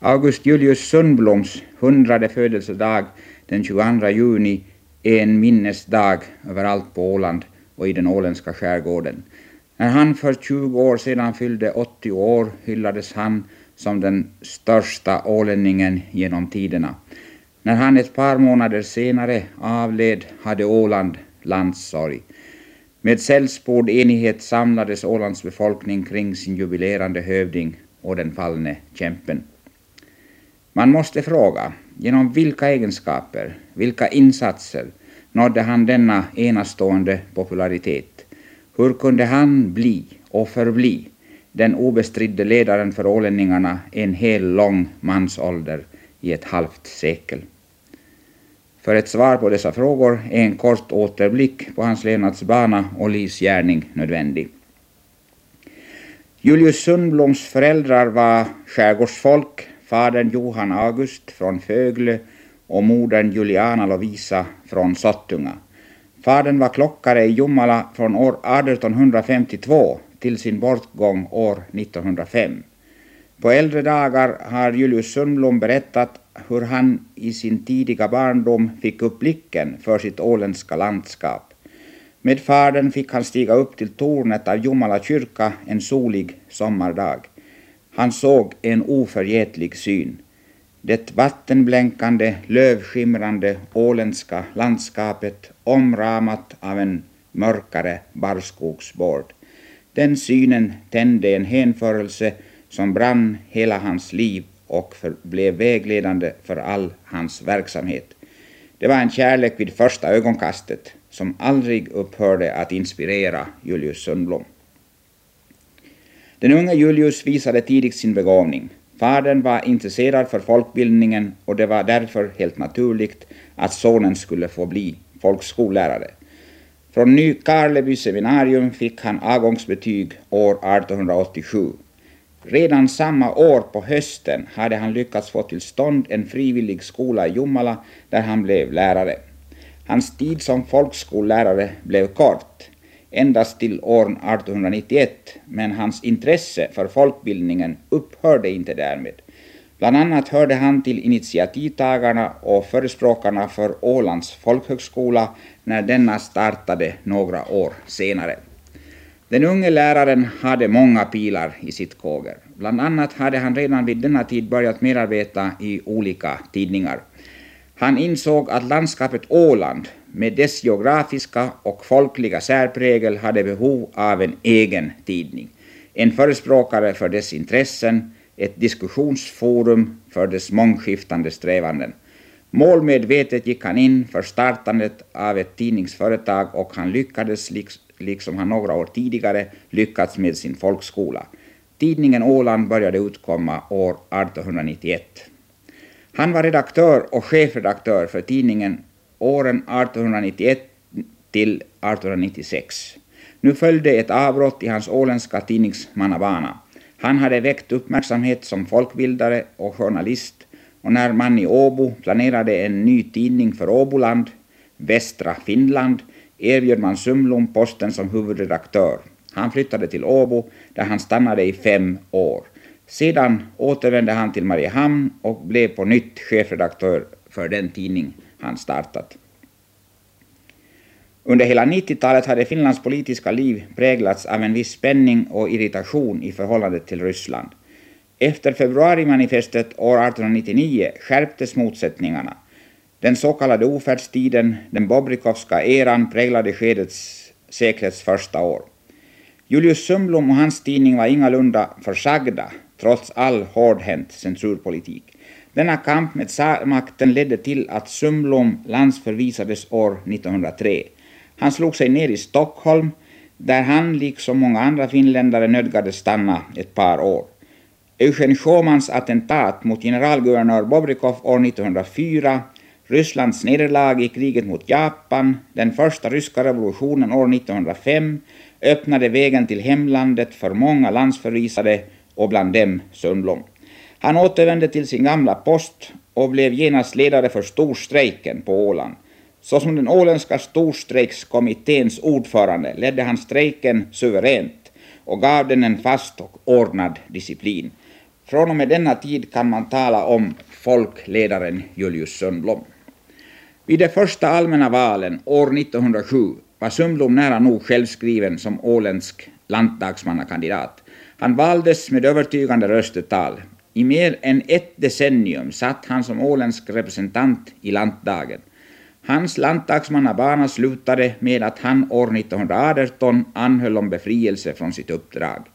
August Julius Sundbloms hundrade födelsedag den 22 juni är en minnesdag överallt på Åland och i den åländska skärgården. När han för 20 år sedan fyllde 80 år hyllades han som den största ålänningen genom tiderna. När han ett par månader senare avled hade Åland landssorg. Med sällspord enighet samlades Ålands befolkning kring sin jubilerande hövding och den fallne kämpen. Man måste fråga, genom vilka egenskaper, vilka insatser nådde han denna enastående popularitet? Hur kunde han bli och förbli den obestridde ledaren för ålänningarna en hel lång mansålder i ett halvt sekel? För ett svar på dessa frågor är en kort återblick på hans levnadsbana och livsgärning nödvändig. Julius Sundbloms föräldrar var skärgårdsfolk, fadern Johan August från Fögle och modern Juliana Lovisa från Sottunga. Fadern var klockare i Jomala från år 1852 till sin bortgång år 1905. På äldre dagar har Julius Sundblom berättat hur han i sin tidiga barndom fick upp blicken för sitt åländska landskap. Med fadern fick han stiga upp till tornet av Jomala kyrka en solig sommardag. Han såg en oförgätlig syn. Det vattenblänkande, lövskimrande åländska landskapet omramat av en mörkare barrskogsbord. Den synen tände en hänförelse som brann hela hans liv och för, blev vägledande för all hans verksamhet. Det var en kärlek vid första ögonkastet som aldrig upphörde att inspirera Julius Sundblom. Den unge Julius visade tidigt sin begåvning. Fadern var intresserad för folkbildningen och det var därför helt naturligt att sonen skulle få bli folkskollärare. Från Nykarleby seminarium fick han avgångsbetyg år 1887. Redan samma år på hösten hade han lyckats få till stånd en frivillig skola i Jomala där han blev lärare. Hans tid som folkskollärare blev kort, endast till år 1891, men hans intresse för folkbildningen upphörde inte därmed. Bland annat hörde han till initiativtagarna och förespråkarna för Ålands folkhögskola när denna startade några år senare. Den unge läraren hade många pilar i sitt kåger. Bland annat hade han redan vid denna tid börjat medarbeta i olika tidningar. Han insåg att landskapet Åland med dess geografiska och folkliga särprägel hade behov av en egen tidning. En förespråkare för dess intressen, ett diskussionsforum för dess mångskiftande strävanden. Målmedvetet gick han in för startandet av ett tidningsföretag och han lyckades liksom han några år tidigare lyckats med sin folkskola. Tidningen Åland började utkomma år 1891. Han var redaktör och chefredaktör för tidningen åren 1891 till 1896. Nu följde ett avbrott i hans åländska tidningsmannabana. Han hade väckt uppmärksamhet som folkbildare och journalist och när man i Åbo planerade en ny tidning för Åboland, Västra Finland, erbjöd man Sumlom posten som huvudredaktör. Han flyttade till Åbo där han stannade i fem år. Sedan återvände han till Mariehamn och blev på nytt chefredaktör för den tidning han startat. Under hela 90-talet hade Finlands politiska liv präglats av en viss spänning och irritation i förhållande till Ryssland. Efter februarimanifestet år 1899 skärptes motsättningarna. Den så kallade ofärdstiden, den Bobrikovska eran, präglade skedets seklets första år. Julius Sundblom och hans tidning var ingalunda försagda, trots all hårdhänt censurpolitik. Denna kamp med tsarmakten ledde till att Sundblom landsförvisades år 1903. Han slog sig ner i Stockholm, där han liksom många andra finländare nödgades stanna ett par år. Eugen Schumans attentat mot generalguvernör Bobrikov år 1904 Rysslands nederlag i kriget mot Japan, den första ryska revolutionen år 1905 öppnade vägen till hemlandet för många landsförvisade och bland dem Sundblom. Han återvände till sin gamla post och blev genast ledare för storstrejken på Åland. Såsom den åländska storstrejkskommitténs ordförande ledde han strejken suveränt och gav den en fast och ordnad disciplin. Från och med denna tid kan man tala om folkledaren Julius Sundblom. Vid de första allmänna valen år 1907 var Sundblom nära nog självskriven som åländsk lantdagsmannakandidat. Han valdes med övertygande röstetal. I mer än ett decennium satt han som åländsk representant i lantdagen. Hans lantdagsmannabana slutade med att han år 1918 anhöll om befrielse från sitt uppdrag.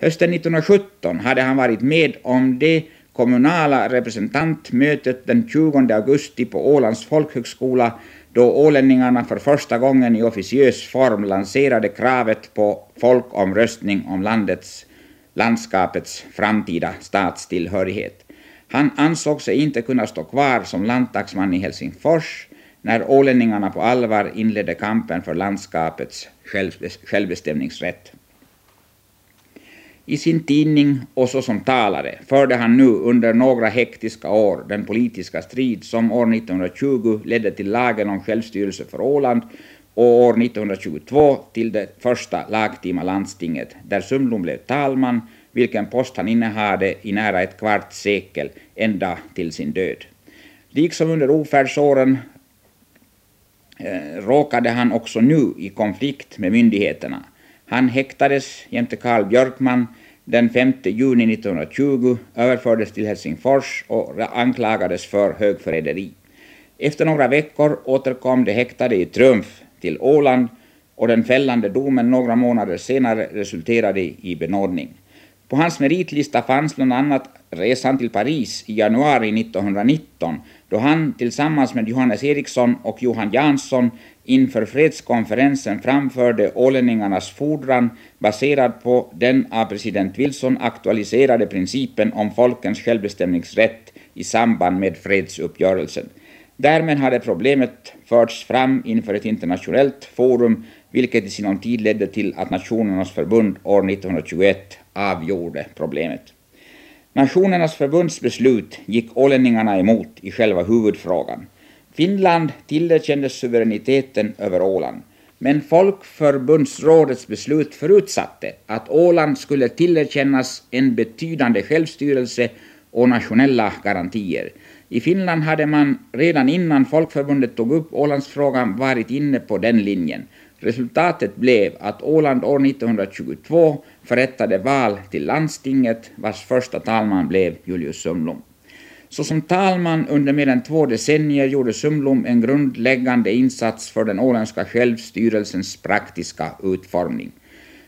Hösten 1917 hade han varit med om det kommunala representantmötet den 20 augusti på Ålands folkhögskola då ålänningarna för första gången i officiös form lanserade kravet på folkomröstning om landets, landskapets framtida statstillhörighet. Han ansåg sig inte kunna stå kvar som lantdagsman i Helsingfors när ålänningarna på allvar inledde kampen för landskapets självbestämningsrätt. I sin tidning och såsom talare förde han nu under några hektiska år den politiska strid som år 1920 ledde till lagen om självstyrelse för Åland och år 1922 till det första lagtima landstinget, där Sundblom blev talman, vilken post han innehade i nära ett kvarts sekel, ända till sin död. Liksom under ofärdsåren eh, råkade han också nu i konflikt med myndigheterna. Han häktades jämte Karl Björkman den 5 juni 1920, överfördes till Helsingfors och anklagades för högförräderi. Efter några veckor återkom de häktade i triumf till Åland och den fällande domen några månader senare resulterade i benådning. På hans meritlista fanns bland annat resan till Paris i januari 1919 då han tillsammans med Johannes Eriksson och Johan Jansson inför fredskonferensen framförde ålänningarnas fordran baserad på den av president Wilson aktualiserade principen om folkens självbestämningsrätt i samband med fredsuppgörelsen. Därmed hade problemet förts fram inför ett internationellt forum, vilket i sinom tid ledde till att Nationernas förbund år 1921 avgjorde problemet. Nationernas förbunds beslut gick ålänningarna emot i själva huvudfrågan. Finland tillerkändes suveräniteten över Åland, men Folkförbundsrådets beslut förutsatte att Åland skulle tillerkännas en betydande självstyrelse och nationella garantier. I Finland hade man redan innan Folkförbundet tog upp Ålandsfrågan varit inne på den linjen. Resultatet blev att Åland år 1922 förrättade val till landstinget vars första talman blev Julius Sundblom. Såsom talman under mer än två decennier gjorde Sundblom en grundläggande insats för den åländska självstyrelsens praktiska utformning.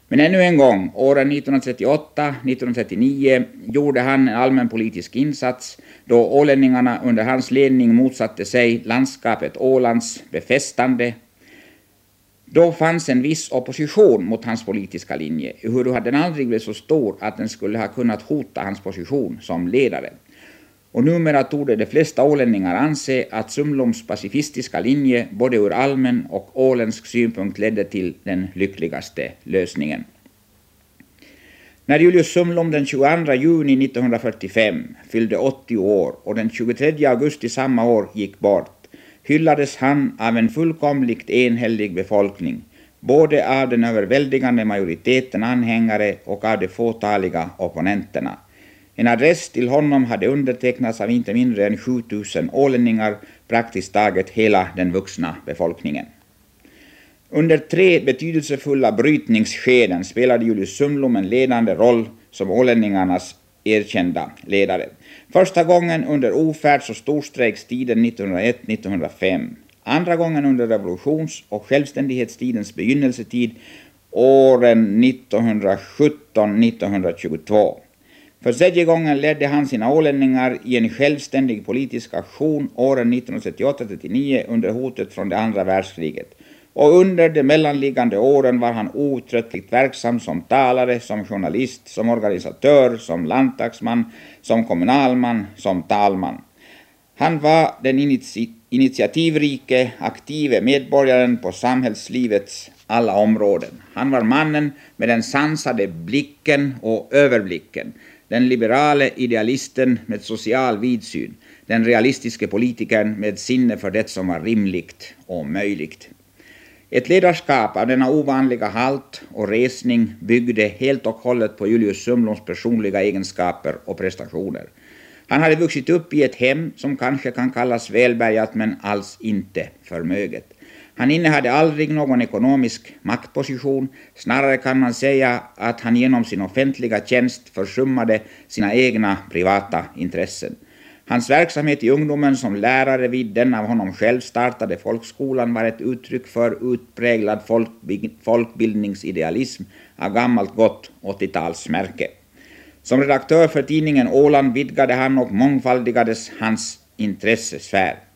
Men ännu en gång, åren 1938-1939 gjorde han en allmänpolitisk insats då ålänningarna under hans ledning motsatte sig landskapet Ålands befästande. Då fanns en viss opposition mot hans politiska linje, ehuru den aldrig blev så stor att den skulle ha kunnat hota hans position som ledare och numera torde de flesta ålänningar anse att Sumloms pacifistiska linje både ur allmän och åländsk synpunkt ledde till den lyckligaste lösningen. När Julius Sumlom den 22 juni 1945 fyllde 80 år och den 23 augusti samma år gick bort hyllades han av en fullkomligt enhällig befolkning, både av den överväldigande majoriteten anhängare och av de fåtaliga opponenterna. En adress till honom hade undertecknats av inte mindre än 7000 ålänningar, praktiskt taget hela den vuxna befolkningen. Under tre betydelsefulla brytningsskeden spelade Julius Sundblom en ledande roll som ålänningarnas erkända ledare. Första gången under ofärds och storstrejkstiden 1901-1905. Andra gången under revolutions och självständighetstidens begynnelsetid åren 1917-1922. För tredje gången ledde han sina ålänningar i en självständig politisk aktion åren 1938-39 under hotet från det andra världskriget. Och under de mellanliggande åren var han outtröttligt verksam som talare, som journalist, som organisatör, som landtagsman, som kommunalman, som talman. Han var den initi initiativrike, aktive medborgaren på samhällslivets alla områden. Han var mannen med den sansade blicken och överblicken den liberale idealisten med social vidsyn, den realistiske politikern med sinne för det som var rimligt och möjligt. Ett ledarskap av denna ovanliga halt och resning byggde helt och hållet på Julius Sumlons personliga egenskaper och prestationer. Han hade vuxit upp i ett hem som kanske kan kallas välbärgat men alls inte förmöget. Han innehade aldrig någon ekonomisk maktposition, snarare kan man säga att han genom sin offentliga tjänst försummade sina egna privata intressen. Hans verksamhet i ungdomen som lärare vid den av honom själv startade folkskolan var ett uttryck för utpräglad folkbildningsidealism av gammalt gott 80-talsmärke. Som redaktör för tidningen Åland vidgade han och mångfaldigades hans intressesfär.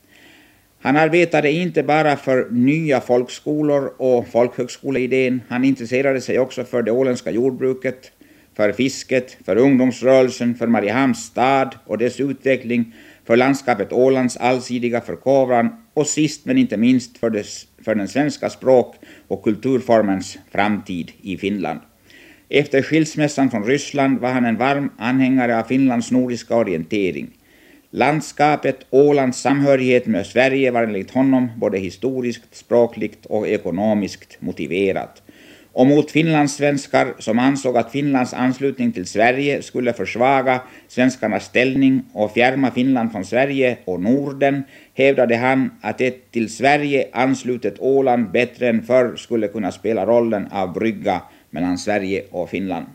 Han arbetade inte bara för nya folkskolor och folkhögskoleidén, han intresserade sig också för det åländska jordbruket, för fisket, för ungdomsrörelsen, för Mariehamns stad och dess utveckling, för landskapet Ålands allsidiga förkovran och sist men inte minst för, dess, för den svenska språk och kulturformens framtid i Finland. Efter skilsmässan från Ryssland var han en varm anhängare av Finlands nordiska orientering. Landskapet Ålands samhörighet med Sverige var enligt honom både historiskt, språkligt och ekonomiskt motiverat. Och mot finlandssvenskar som ansåg att Finlands anslutning till Sverige skulle försvaga svenskarnas ställning och fjärma Finland från Sverige och Norden hävdade han att ett till Sverige anslutet Åland bättre än förr skulle kunna spela rollen av brygga mellan Sverige och Finland.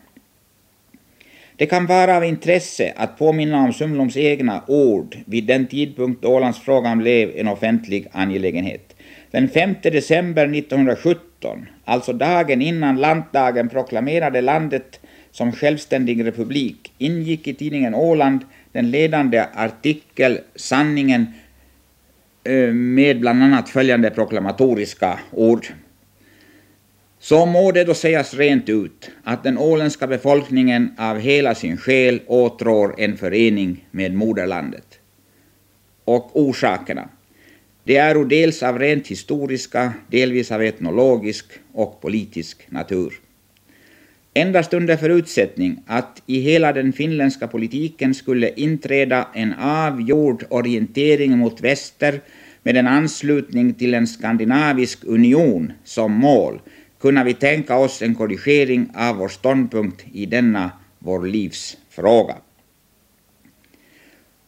Det kan vara av intresse att påminna om Sumloms egna ord vid den tidpunkt då Ålandsfrågan blev en offentlig angelägenhet. Den 5 december 1917, alltså dagen innan landdagen proklamerade landet som självständig republik, ingick i tidningen Åland den ledande artikel Sanningen eh, med bland annat följande proklamatoriska ord. Så må det då sägas rent ut att den åländska befolkningen av hela sin själ åtrår en förening med moderlandet. Och orsakerna. Det är dels av rent historiska, delvis av etnologisk och politisk natur. Endast under förutsättning att i hela den finländska politiken skulle inträda en avgjord orientering mot väster med en anslutning till en skandinavisk union som mål kunna vi tänka oss en korrigering av vår ståndpunkt i denna vår livsfråga.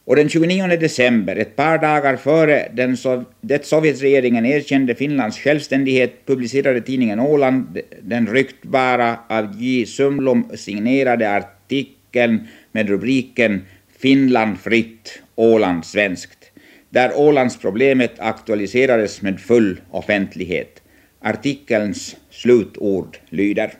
Och den 29 december, ett par dagar före den Sov det Sovjetregeringen erkände Finlands självständighet, publicerade tidningen Åland den ryktbara av J. Sumlom signerade artikeln med rubriken Finland fritt, Åland svenskt, där Ålandsproblemet aktualiserades med full offentlighet. Artikelns slutord lyder.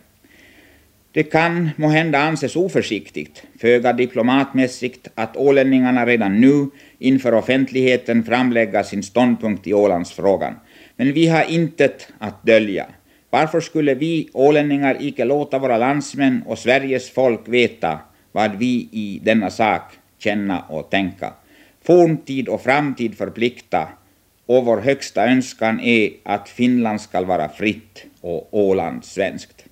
Det kan måhända anses oförsiktigt, föga diplomatmässigt, att ålänningarna redan nu inför offentligheten framlägga sin ståndpunkt i Ålandsfrågan. Men vi har intet att dölja. Varför skulle vi ålänningar icke låta våra landsmän och Sveriges folk veta vad vi i denna sak känna och tänka? Forntid och framtid förplikta och vår högsta önskan är att Finland skall vara fritt och Åland svenskt.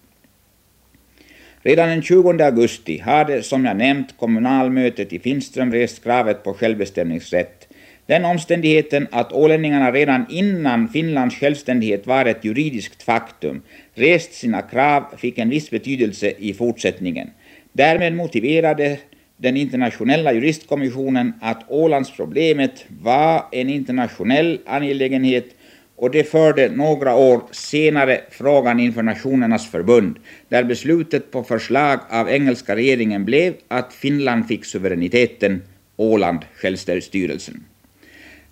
Redan den 20 augusti hade, som jag nämnt, kommunalmötet i Finström rest kravet på självbestämningsrätt. Den omständigheten att ålänningarna redan innan Finlands självständighet var ett juridiskt faktum rest sina krav fick en viss betydelse i fortsättningen. Därmed motiverade den internationella juristkommissionen att Ålandsproblemet var en internationell angelägenhet och det förde några år senare frågan inför Nationernas förbund, där beslutet på förslag av engelska regeringen blev att Finland fick suveräniteten, Åland självstyrelsen.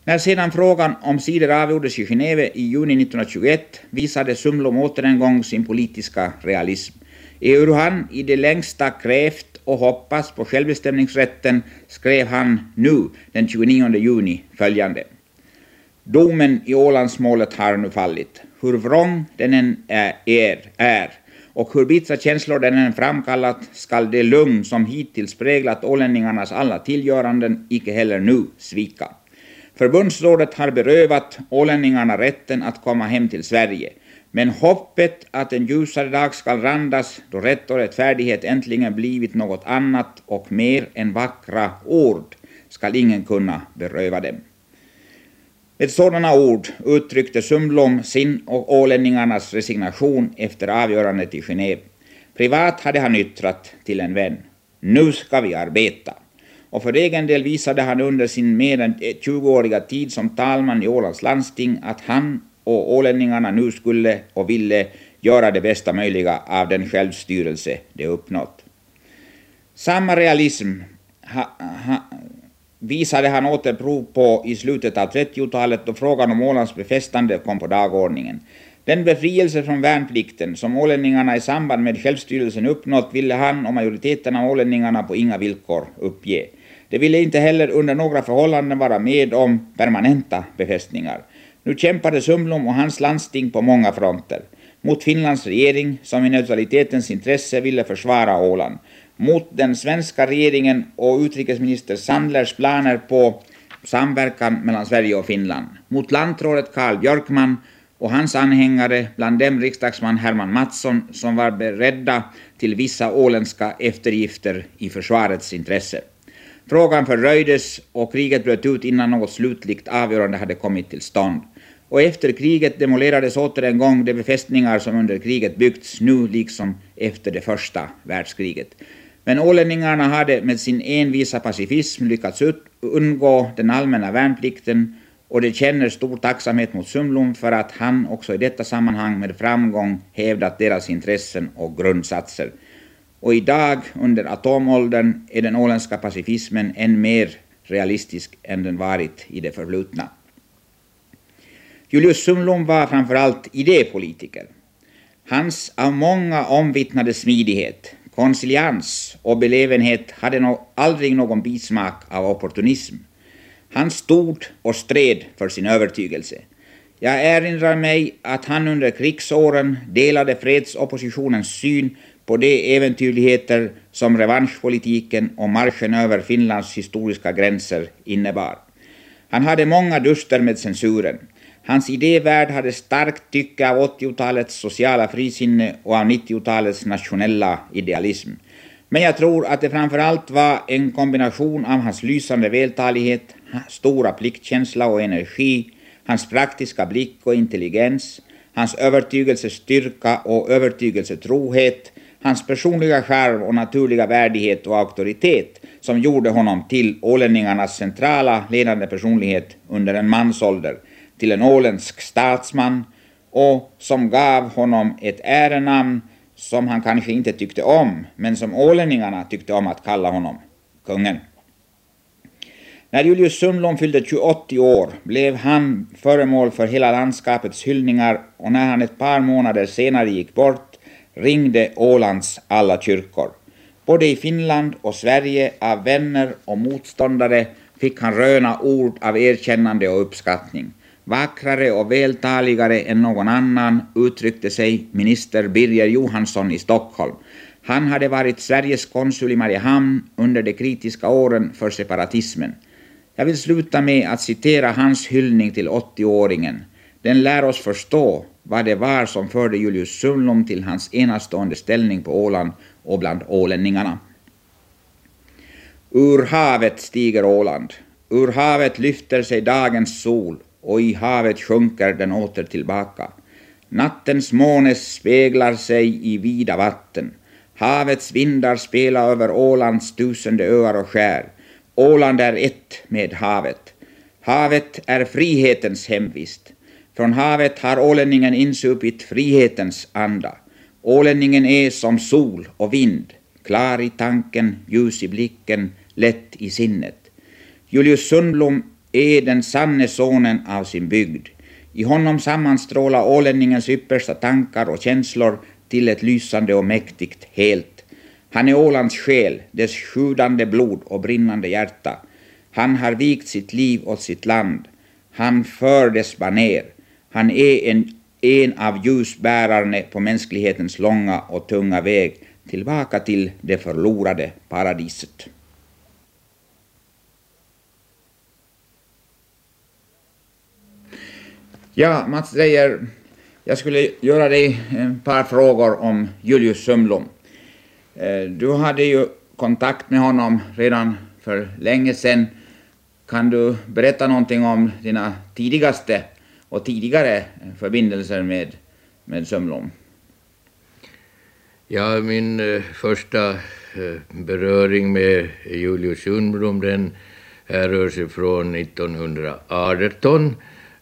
När sedan frågan om sidor avgjordes i Genève i juni 1921 visade Sumlom åter en gång sin politiska realism. Ehuru han i det längsta krävt och hoppats på självbestämningsrätten skrev han nu den 29 juni följande. Domen i Ålandsmålet har nu fallit. Hur vrång den än är, är och hur bittra känslor den än framkallat skall det lugn som hittills präglat ålänningarnas alla tillgöranden icke heller nu svika. Förbundsrådet har berövat ålänningarna rätten att komma hem till Sverige. Men hoppet att en ljusare dag skall randas då rätt och rättfärdighet äntligen blivit något annat och mer än vackra ord skall ingen kunna beröva dem. Med sådana ord uttryckte Sundblom sin och ålänningarnas resignation efter avgörandet i Genève. Privat hade han yttrat till en vän. Nu ska vi arbeta. Och för egen del visade han under sin mer än 20-åriga tid som talman i Ålands landsting att han och ålänningarna nu skulle och ville göra det bästa möjliga av den självstyrelse de uppnått. Samma realism ha, ha, visade han åter prov på i slutet av 30-talet då frågan om Ålands befästande kom på dagordningen. Den befrielse från värnplikten som ålänningarna i samband med självstyrelsen uppnått ville han och majoriteten av ålänningarna på inga villkor uppge. De ville inte heller under några förhållanden vara med om permanenta befästningar. Nu kämpade Sumlom och hans landsting på många fronter. Mot Finlands regering, som i neutralitetens intresse ville försvara Åland. Mot den svenska regeringen och utrikesminister Sandlers planer på samverkan mellan Sverige och Finland. Mot lantrådet Karl Björkman och hans anhängare, bland dem riksdagsman Herman Mattsson, som var beredda till vissa åländska eftergifter i försvarets intresse. Frågan förröjdes och kriget bröt ut innan något slutligt avgörande hade kommit till stånd. Och efter kriget demolerades åter en gång de befästningar som under kriget byggts, nu liksom efter det första världskriget. Men ålänningarna hade med sin envisa pacifism lyckats undgå den allmänna värnplikten och de känner stor tacksamhet mot Sundblom för att han också i detta sammanhang med framgång hävdat deras intressen och grundsatser. Och idag, under atomåldern, är den åländska pacifismen än mer realistisk än den varit i det förflutna. Julius Sundblom var framförallt idépolitiker. Hans av många omvittnade smidighet, konsilians och belevenhet hade no aldrig någon bismak av opportunism. Han stod och stred för sin övertygelse. Jag erinrar mig att han under krigsåren delade fredsoppositionens syn på de äventyrligheter som revanschpolitiken och marschen över Finlands historiska gränser innebar. Han hade många duster med censuren. Hans idévärld hade starkt tycke av 80-talets sociala frisinne och av 90-talets nationella idealism. Men jag tror att det framför allt var en kombination av hans lysande vältalighet, stora pliktkänsla och energi, hans praktiska blick och intelligens, hans övertygelsestyrka och övertygelsetrohet, hans personliga charm och naturliga värdighet och auktoritet som gjorde honom till ålänningarnas centrala ledande personlighet under en mansålder, till en åländsk statsman och som gav honom ett ärenamn som han kanske inte tyckte om, men som ålänningarna tyckte om att kalla honom, kungen. När Julius Sundblom fyllde 28 år blev han föremål för hela landskapets hyllningar och när han ett par månader senare gick bort ringde Ålands alla kyrkor. Både i Finland och Sverige av vänner och motståndare fick han röna ord av erkännande och uppskattning. Vackrare och vältaligare än någon annan uttryckte sig minister Birger Johansson i Stockholm. Han hade varit Sveriges konsul i Mariehamn under de kritiska åren för separatismen. Jag vill sluta med att citera hans hyllning till 80-åringen. Den lär oss förstå vad det var som förde Julius Sundlom till hans enastående ställning på Åland och bland ålänningarna. Ur havet stiger Åland. Ur havet lyfter sig dagens sol och i havet sjunker den åter tillbaka. Nattens måne speglar sig i vida vatten. Havets vindar spelar över Ålands tusende öar och skär. Åland är ett med havet. Havet är frihetens hemvist. Från havet har ålänningen insupit frihetens anda. Ålänningen är som sol och vind, klar i tanken, ljus i blicken, lätt i sinnet. Julius Sundblom är den sanne sonen av sin bygd. I honom sammanstrålar ålänningens yppersta tankar och känslor till ett lysande och mäktigt helt. Han är Ålands själ, dess sjudande blod och brinnande hjärta. Han har vikt sitt liv åt sitt land. Han för dess baner. Han är en, en av ljusbärarna på mänsklighetens långa och tunga väg tillbaka till det förlorade paradiset. Ja, Mats Dreyer, jag skulle göra dig ett par frågor om Julius Sundblom. Eh, du hade ju kontakt med honom redan för länge sedan Kan du berätta någonting om dina tidigaste och tidigare förbindelser med, med Sundblom? Ja, min eh, första eh, beröring med Julius Sundblom den härrör sig från 1918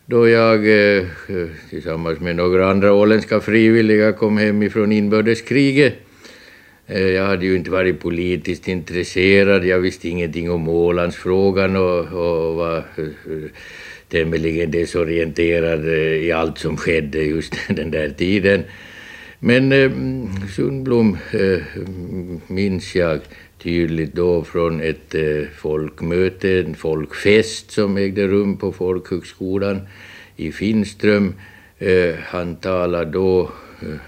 då jag eh, tillsammans med några andra åländska frivilliga kom hem ifrån inbördeskriget. Eh, jag hade ju inte varit politiskt intresserad, jag visste ingenting om Ålandsfrågan och, och var eh, tämligen desorienterad i allt som skedde just den där tiden. Men eh, mm, Sundblom eh, mm, minns jag tydligt då från ett eh, folkmöte, en folkfest som ägde rum på Folkhögskolan i Finström. Eh, han talade då, eh,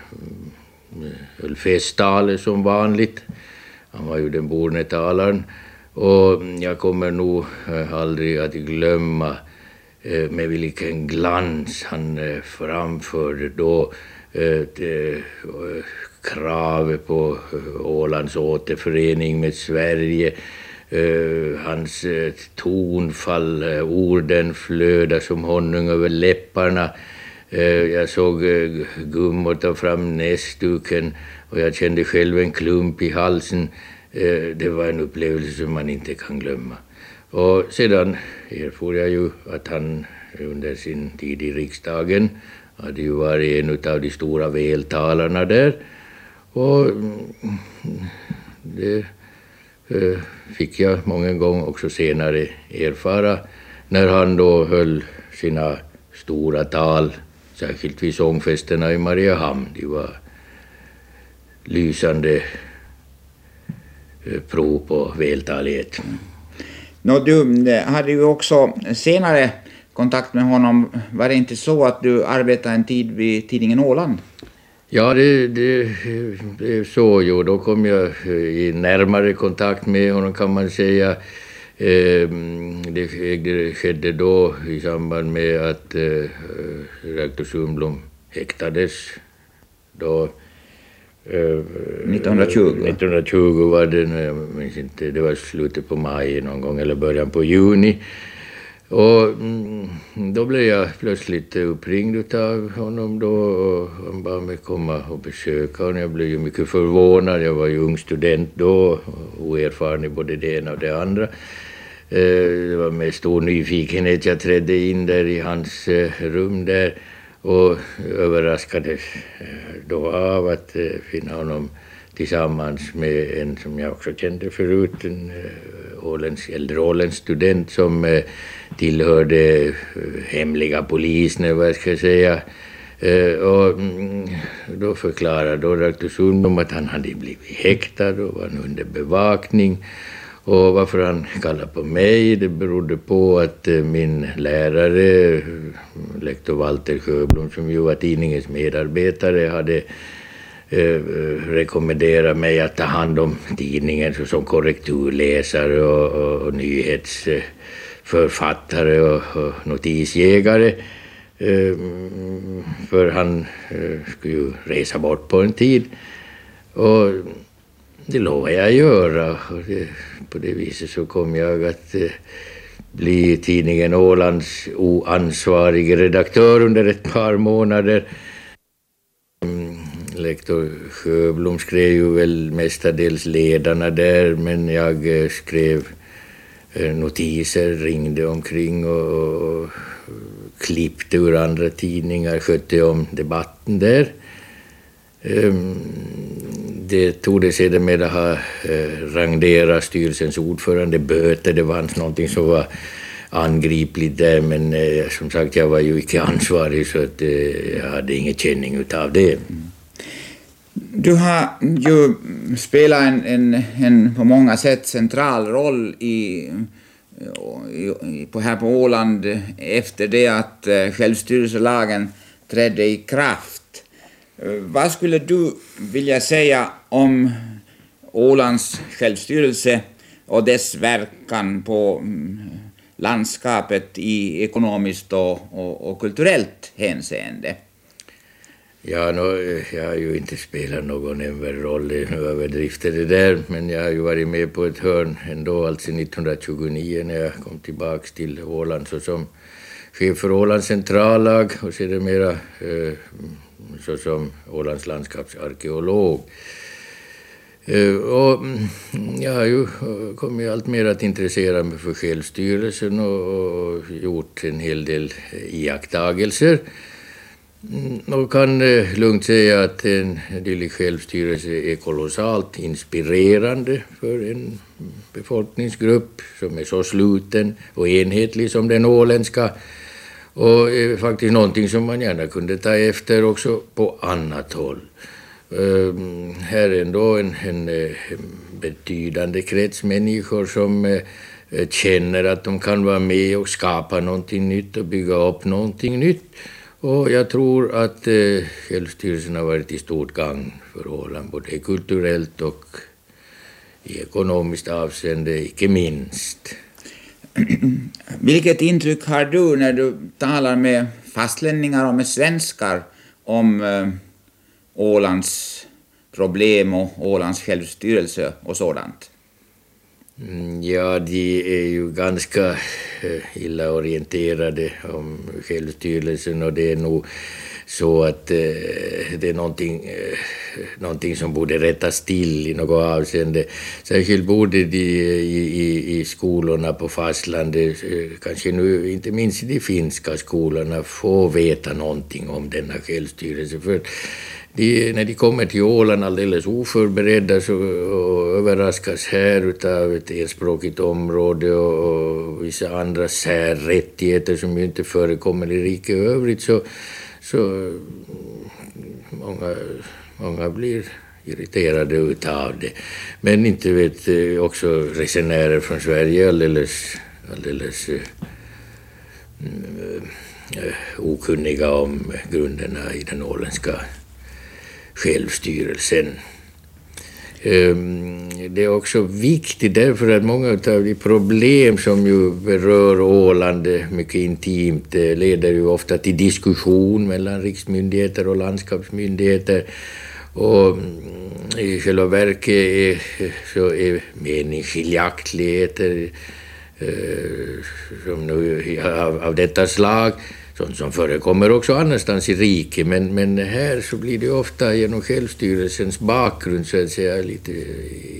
höll festtalet som vanligt. Han var ju den borne talaren. Och jag kommer nog eh, aldrig att glömma eh, med vilken glans han eh, framförde då eh, det, eh, kravet på eh, Ålands återförening med Sverige. Eh, hans eh, tonfall, orden flödar som honung över läpparna. jag såg gummor ta fram näsduken och jag kände själv en klump i halsen. det var en upplevelse som man inte kan glömma. Och sedan erfor jag ju att han under sin tid i riksdagen hade ju varit en av de stora vältalarna där. Och mm, det eh, fick jag många gånger också senare erfara när han då höll sina stora tal, särskilt vid sångfesterna i Mariehamn. De var lysande eh, prov på vältalighet. Nå, du hade ju också senare kontakt med honom. Var det inte så att du arbetade en tid vid tidningen Åland? Ja, det, det, det så. Jo, då kom jag i närmare kontakt med honom kan man säga. Eh, det skedde då i samband med att eh, rektor Sundblom häktades. Då, 1920? Eh, 1920 var det, jag minns inte, det var slutet på maj någon gång eller början på juni. Och mm, då blev jag plötsligt uppringd av honom då och han bad mig komma och besöka honom. Jag blev ju mycket förvånad. Jag var ju ung student då, oerfaren i både det ena och det andra. Eh, det var med stor nyfikenhet jag trädde in där i hans eh, rum där och överraskades eh, då av att finna honom tillsammans med en som jag också kände förut, en åländsk, äldre åländsk student som eh, tillhörde eh, hemliga polisen, eller vad jag ska säga. Eh, och mm, då förklarade då rektor Sundblom att han hade blivit häktad och var under bevakning. Och varför han kallade på mig, det berodde på att min lärare, lektor Walter Sjöblom, som ju var tidningens medarbetare, hade eh, mig att ta hand om tidningen som korrekturläsare och, och, och nyhetsförfattare och, och notisjägare. Eh, för han eh, skulle ju resa bort på en tid. Och det lovade jag göra. Och det, på det viset så kom jag att eh, bli tidningen Ålands oansvarige redaktör under ett par månader. Lektor Sjöblom skrev ju väl mestadels ledarna där, men jag eh, skrev eh, notiser, ringde omkring och, och klippte ur andra tidningar, skötte om debatten där. Ehm, det tog det sedermera ha eh, rangerat styrelsens ordförande böter. Det fanns någonting som var angripligt där, men eh, som sagt, jag var ju icke ansvarig så att, eh, jag hade ingen känning utav det. Du har ju spelat en, en, en på många sätt central roll i, i, på, här på Åland efter det att eh, självstyrelselagen trädde i kraft. Eh, vad skulle du vilja säga om Ålands självstyrelse och dess verkan på mm, landskapet i ekonomiskt och, och, och kulturellt hänseende? Ja, no, eh, jag har ju inte spelat någon nämnvärd roll nu överdrifter det där, men jag har ju varit med på ett hörn ändå, alltså 1929 när jag kom tillbaks till Åland såsom chef för Ålands centrallag och sedermera eh, såsom Ålands landskapsarkeolog. Eh, och mm, jag har ju eh, kommit allt mer att intressera mig för självstyrelsen och, och gjort en hel del eh, iakttagelser. Mm, man kan eh, lugnt säga att en dylik självstyrelse är kolossalt inspirerande för en befolkningsgrupp som är så sluten och enhetlig som den åländska. Och är faktiskt någonting som man gärna kunde ta efter också på annat håll. Ehm, här är ändå en, en, eh, betydande krets människor som känner att de kan vara med och skapa någonting nytt och bygga upp någonting nytt. Och jag tror att eh, självstyrelsen har varit till stort gagn för Åland, både kulturellt och i ekonomiskt avseende, icke minst. Vilket intryck har du när du talar med fastlänningar och med svenskar om eh, Ålands problem och Ålands självstyrelse och sådant? Mm, ja, de är ju ganska eh, illa orienterade om självstyrelsen och det är nog så att eh, det är någonting, eh, någonting som borde rättas till i något avseende. Särskilt borde de i, i, i skolorna på fastlandet, eh, kanske nu inte minst i de finska skolorna, få veta någonting om denna självstyrelse. För de, när de kommer till Åland alldeles oförberedda så, och överraskas här utav ett enspråkigt område och, och vissa andra särrättigheter som ju inte förekommer i riket i övrigt så, så många, många blir irriterade utav det. Men inte vet eh, också resenärer från Sverige alldeles, alldeles uh, uh, okunniga om grunderna i den åländska självstyrelsen. Ehm, det är också viktigt därför att många av de problem som ju berör Åland mycket intimt eh, leder ju ofta till diskussion mellan riksmyndigheter och landskapsmyndigheter. Och mm, i själva verket är, så är meningsskiljaktigheter eh, som nu, av, av detta slag sånt som förekommer också annanstans i riket, men, men här så blir det ofta genom självstyrelsens bakgrund så att säga lite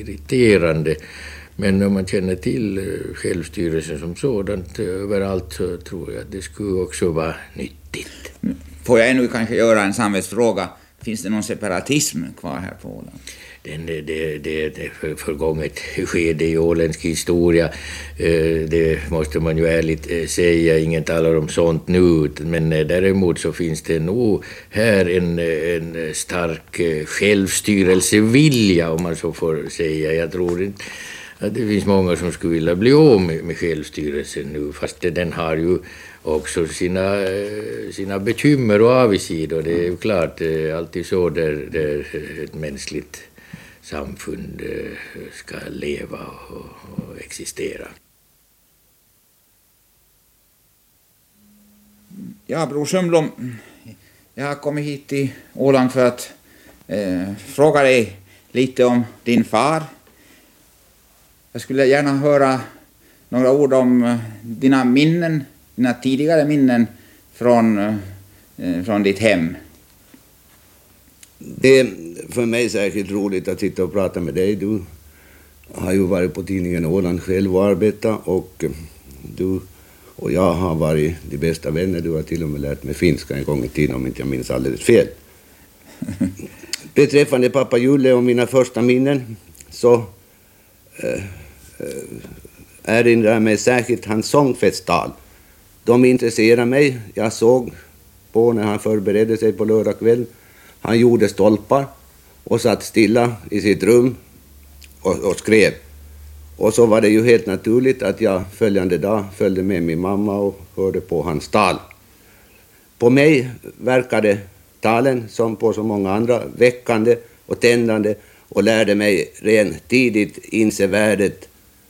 irriterande. Men om man känner till eh, självstyrelsen som sådant eh, överallt så tror jag att det skulle också vara nyttigt. Får jag ännu kanske göra en samvetsfråga? Finns det någon separatism kvar här på Åland? Den, det, det, det förgånget skede i åländsk historia. Eh, det måste man ju ärligt eh, säga. Ingen talar om sånt nu. Men eh, däremot så finns det nog här en, en stark självstyrelsevilja, om man så får säga. Jag tror inte att det finns många som skulle vilja bli av med, med självstyrelsen nu, fast den har ju också sina, sina bekymmer och avigsidor. Det är ju klart alltid så där, där ett mänskligt samfund eh, ska leva och, och existera. Ja, Bror Sundblom, jag har kommit hit till Åland för att eh, fråga dig lite om din far. Jag skulle gärna höra några ord om eh, dina minnen, dina tidigare minnen från, eh, från ditt hem. Det för mig särskilt roligt att sitta och prata med dig. Du har ju varit på tidningen Åland själv och arbetat och eh, du och jag har varit de bästa vänner. Du har till och med lärt mig finska en gång i tiden om inte jag minns alldeles fel. Beträffande pappa Julle och mina första minnen så äh, äh, erinrar jag mig särskilt hans sångfesttal. De intresserar mig. Jag såg på när han förberedde sig på lördag kväll han gjorde stolpar och satt stilla i sitt rum och, och, skrev. Och så var det ju helt naturligt att jag följande dag följde med min mamma och hörde på hans tal. På mig verkade talen, som på så många andra, väckande och tändande och lärde mig redan tidigt inse värdet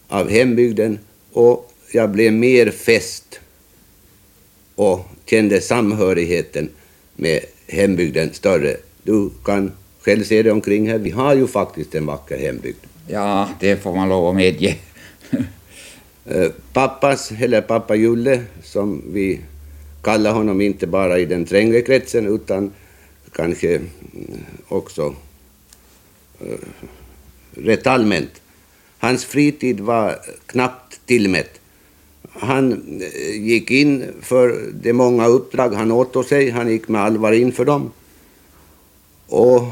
av hembygden och jag blev mer fäst och kände samhörigheten med hembygden större. Du kan själv se dig omkring här. Vi har ju faktiskt en vacker hembygd. Ja, det får man lov att medge. Eh, Pappas, eller pappa Julle, som vi kallar honom inte bara i den trängre kretsen utan kanske mm, också uh, rätt allmänt. Hans fritid var knappt tillmätt. Han uh, gick in för de många uppdrag han åtog sig, han gick med allvar in för dem. Och,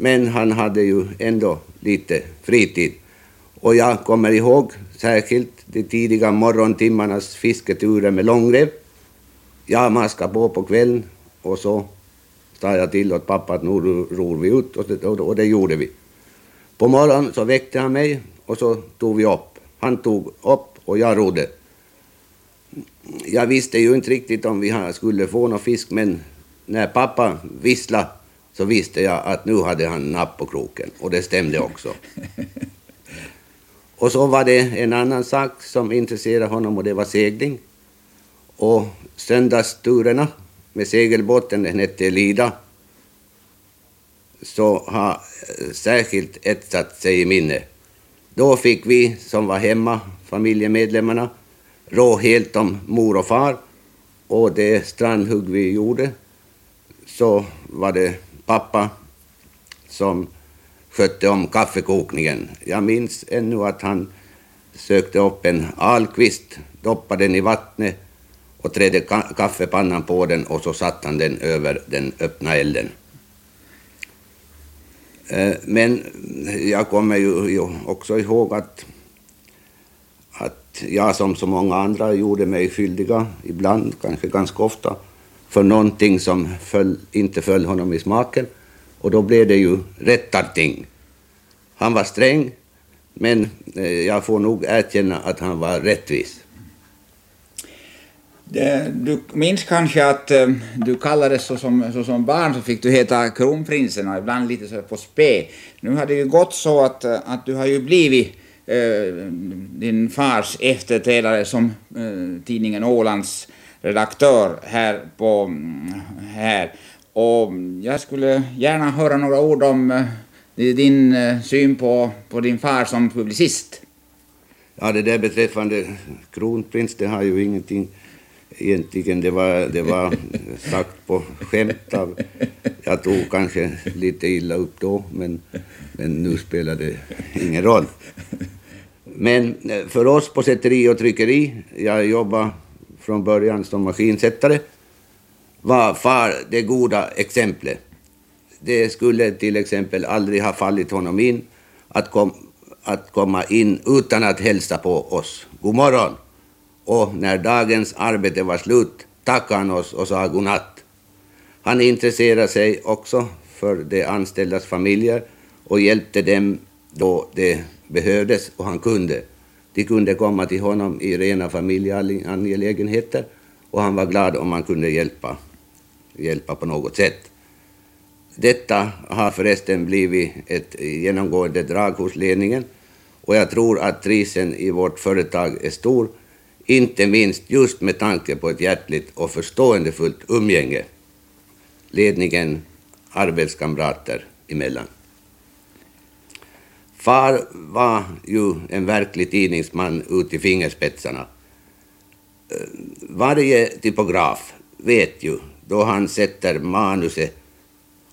men han hade ju ändå lite fritid. Och jag kommer ihåg särskilt de tidiga morgontimmarnas fisketurer med långrev. Jag maskade på på kvällen och så sa jag till åt pappa att nu ror vi ut och det, och det gjorde vi. På morgonen så väckte han mig och så tog vi upp. Han tog upp och jag rodde. Jag visste ju inte riktigt om vi skulle få någon fisk men när pappa visslade så visste jag att nu hade han napp på kroken och det stämde också. Och så var det en annan sak som intresserade honom och det var segling. Och söndagsturerna med segelbåten, den hette Lida, så har särskilt etsat sig i minne. Då fick vi som var hemma, familjemedlemmarna, rå helt om mor och far. Och det strandhugg vi gjorde så var det pappa som skötte om kaffekokningen. Jag minns ännu att han sökte upp en alkvist, doppade den i vattnet och trädde ka kaffepannan på den och så satte han den över den öppna elden. Eh, men jag kommer ju också ihåg att, att jag som så många andra gjorde mig skyldiga, ibland, kanske ganska ofta, för någonting som föll, inte föll honom i smaken. Och då blev det ju rättarting. Han var sträng, men eh, jag får nog erkänna att han var rättvis. Du minns kanske att eh, du kallades så som, så som barn så fick du heta kronprinsen och ibland lite så på spe. Nu har det ju gått så att, eh, att du har ju blivit eh, din fars efterträdare som eh, tidningen Ålands redaktör här på mm, här. Och jag skulle gärna höra några ord om eh, din eh, syn på, på din far som publicist. Ja, det där beträffande kronprins, det har ju ingenting egentligen. Det var, det var sagt på skämt av, jag tog kanske lite illa upp då, men, men nu spelar det ingen roll. Men eh, för oss på sätteri och tryckeri, jag jobbade från början som maskinsättare, var far det goda exemplet. Det skulle till exempel aldrig ha fallit honom in att, kom, att komma in utan att hälsa på oss. God morgon! Och när dagens arbete var slut tackade han oss och sa godnatt. Han intresserade sig också för de anställdas familjer och hjälpte dem då det behövdes och han kunde. De kunde komma till honom i rena familjeangelägenheter och han var glad om man kunde hjälpa, hjälpa på något sätt. Detta har förresten blivit ett genomgående drag hos ledningen och jag tror att trivseln i vårt företag är stor, inte minst just med tanke på ett hjärtligt och förståendefullt umgänge ledningen, arbetskamrater emellan. Far var ju en verklig tidningsman ut i fingerspetsarna. Varje typograf vet ju då han sätter manuset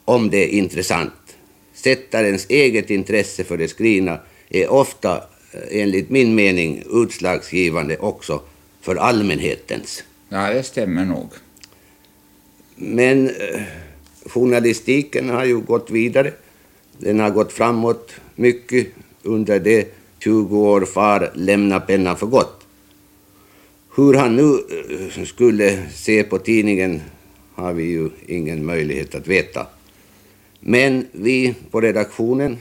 om det är intressant. Sättarens eget intresse för det skrivna är ofta, eh, enligt min mening, utslagsgivande också för allmänhetens. Ja, det stämmer nog. Men eh, journalistiken har ju gått vidare. Den har gått framåt mycket under de 20 år far lämnade pennan för gott. Hur han nu eh, skulle se på tidningen har vi ju ingen möjlighet att veta. Men vi på redaktionen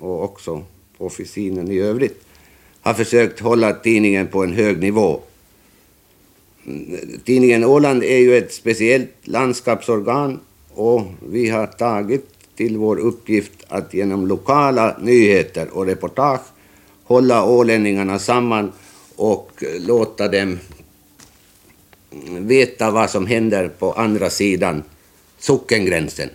och också på officinen i övrigt har försökt hålla tidningen på en hög nivå. Mm, tidningen Åland är ju ett speciellt landskapsorgan och vi har tagit till vår uppgift att genom lokala nyheter och reportage hålla ålänningarna samman och låta dem veta vad som händer på andra sidan sockengränsen.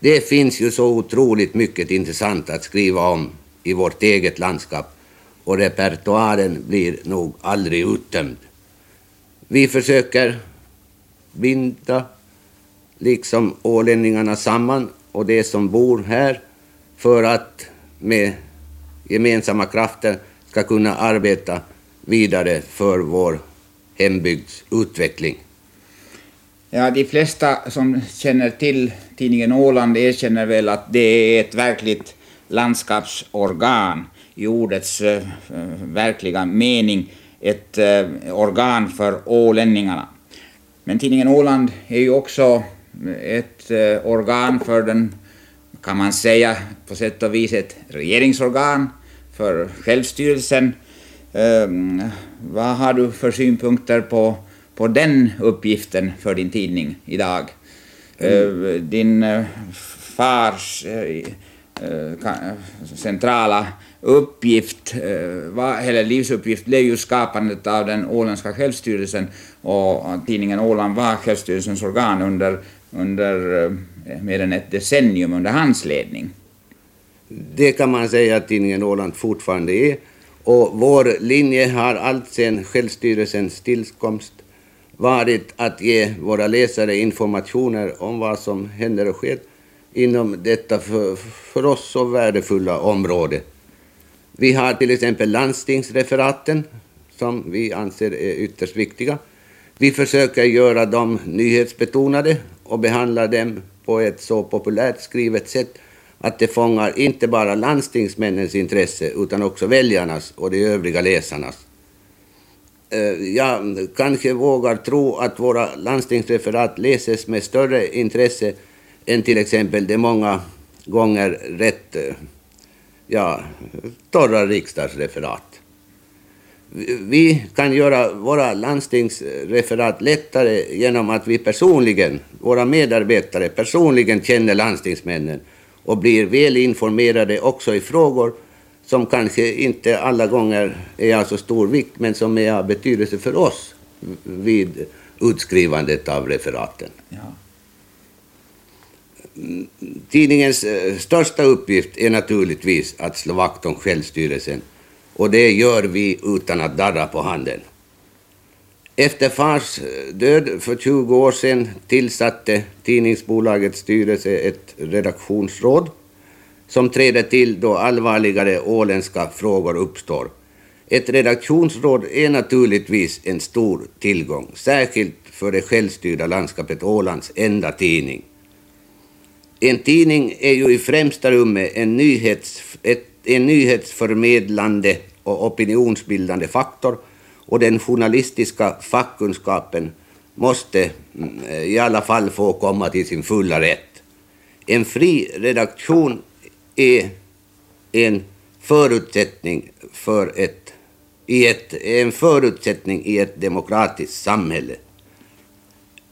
Det finns ju så otroligt mycket intressant att skriva om i vårt eget landskap och repertoaren blir nog aldrig uttömd. Vi försöker binda liksom ålänningarna samman och de som bor här för att med gemensamma krafter ska kunna arbeta vidare för vår hembygds utveckling. Ja, de flesta som känner till tidningen Åland erkänner väl att det är ett verkligt landskapsorgan i ordets äh, verkliga mening, ett äh, organ för ålänningarna. Men tidningen Åland är ju också ett uh, organ för den, kan man säga, på sätt och vis ett regeringsorgan för självstyrelsen. vad har du för synpunkter på på den uppgiften för din tidning idag. Mm. Din eh, fars eh, centrala uppgift, eller livsuppgift, blev ju skapandet av den åländska självstyrelsen och tidningen Åland var självstyrelsens organ under, under eh, mer än ett decennium under hans ledning. Det kan man säga att tidningen Åland fortfarande är. Och vår linje har alltsedan självstyrelsens tillkomst varit att ge våra läsare informationer om vad som händer och sker inom detta för, för oss så värdefulla område. Vi har till exempel landstingsreferaten som vi anser är ytterst viktiga. Vi försöker göra dem nyhetsbetonade och behandlar dem på ett så populärt skrivet sätt att det fångar inte bara landstingsmännens intresse utan också väljarnas och de övriga läsarnas. Eh, jag kanske vågar tro att våra landstingsreferat läses med större intresse än till exempel de många gånger rätt eh, ja, torra riksdagsreferat. Vi kan göra våra landstingsreferat lättare genom att vi personligen, våra medarbetare personligen känner landstingsmännen och blir väl informerade också i frågor som kanske inte alla gånger är av så stor vikt men som är av betydelse för oss vid utskrivandet av referaten. Ja. Tidningens eh, största uppgift är naturligtvis att slå vakt om självstyrelsen och det gör vi utan att darra på handen. Efter fars död för 20 år sedan tillsatte tidningsbolagets styrelse ett redaktionsråd som träder till då allvarligare åländska frågor uppstår. Ett redaktionsråd är naturligtvis en stor tillgång, särskilt för det självstyrda landskapet Ålands enda tidning. En tidning är ju i främsta rummet en, nyhets, ett, en nyhetsförmedlande och opinionsbildande faktor och den journalistiska fackkunskapen måste mm, i alla fall få komma till sin fulla rätt. En fri redaktion är en förutsättning för ett, i ett, en förutsättning i ett demokratiskt samhälle.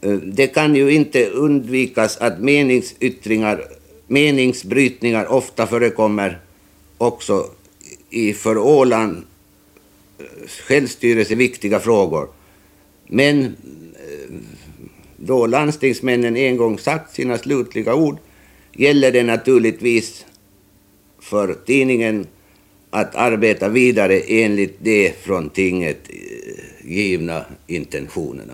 Eh, det kan ju inte undvikas att meningsyttringar, meningsbrytningar ofta förekommer också i för Åland eh, självstyrelse viktiga frågor. Men eh, då landstingsmännen en gång sagt sina slutliga ord gäller det naturligtvis för tidningen att arbeta vidare enligt de från tinget eh, givna intentionerna.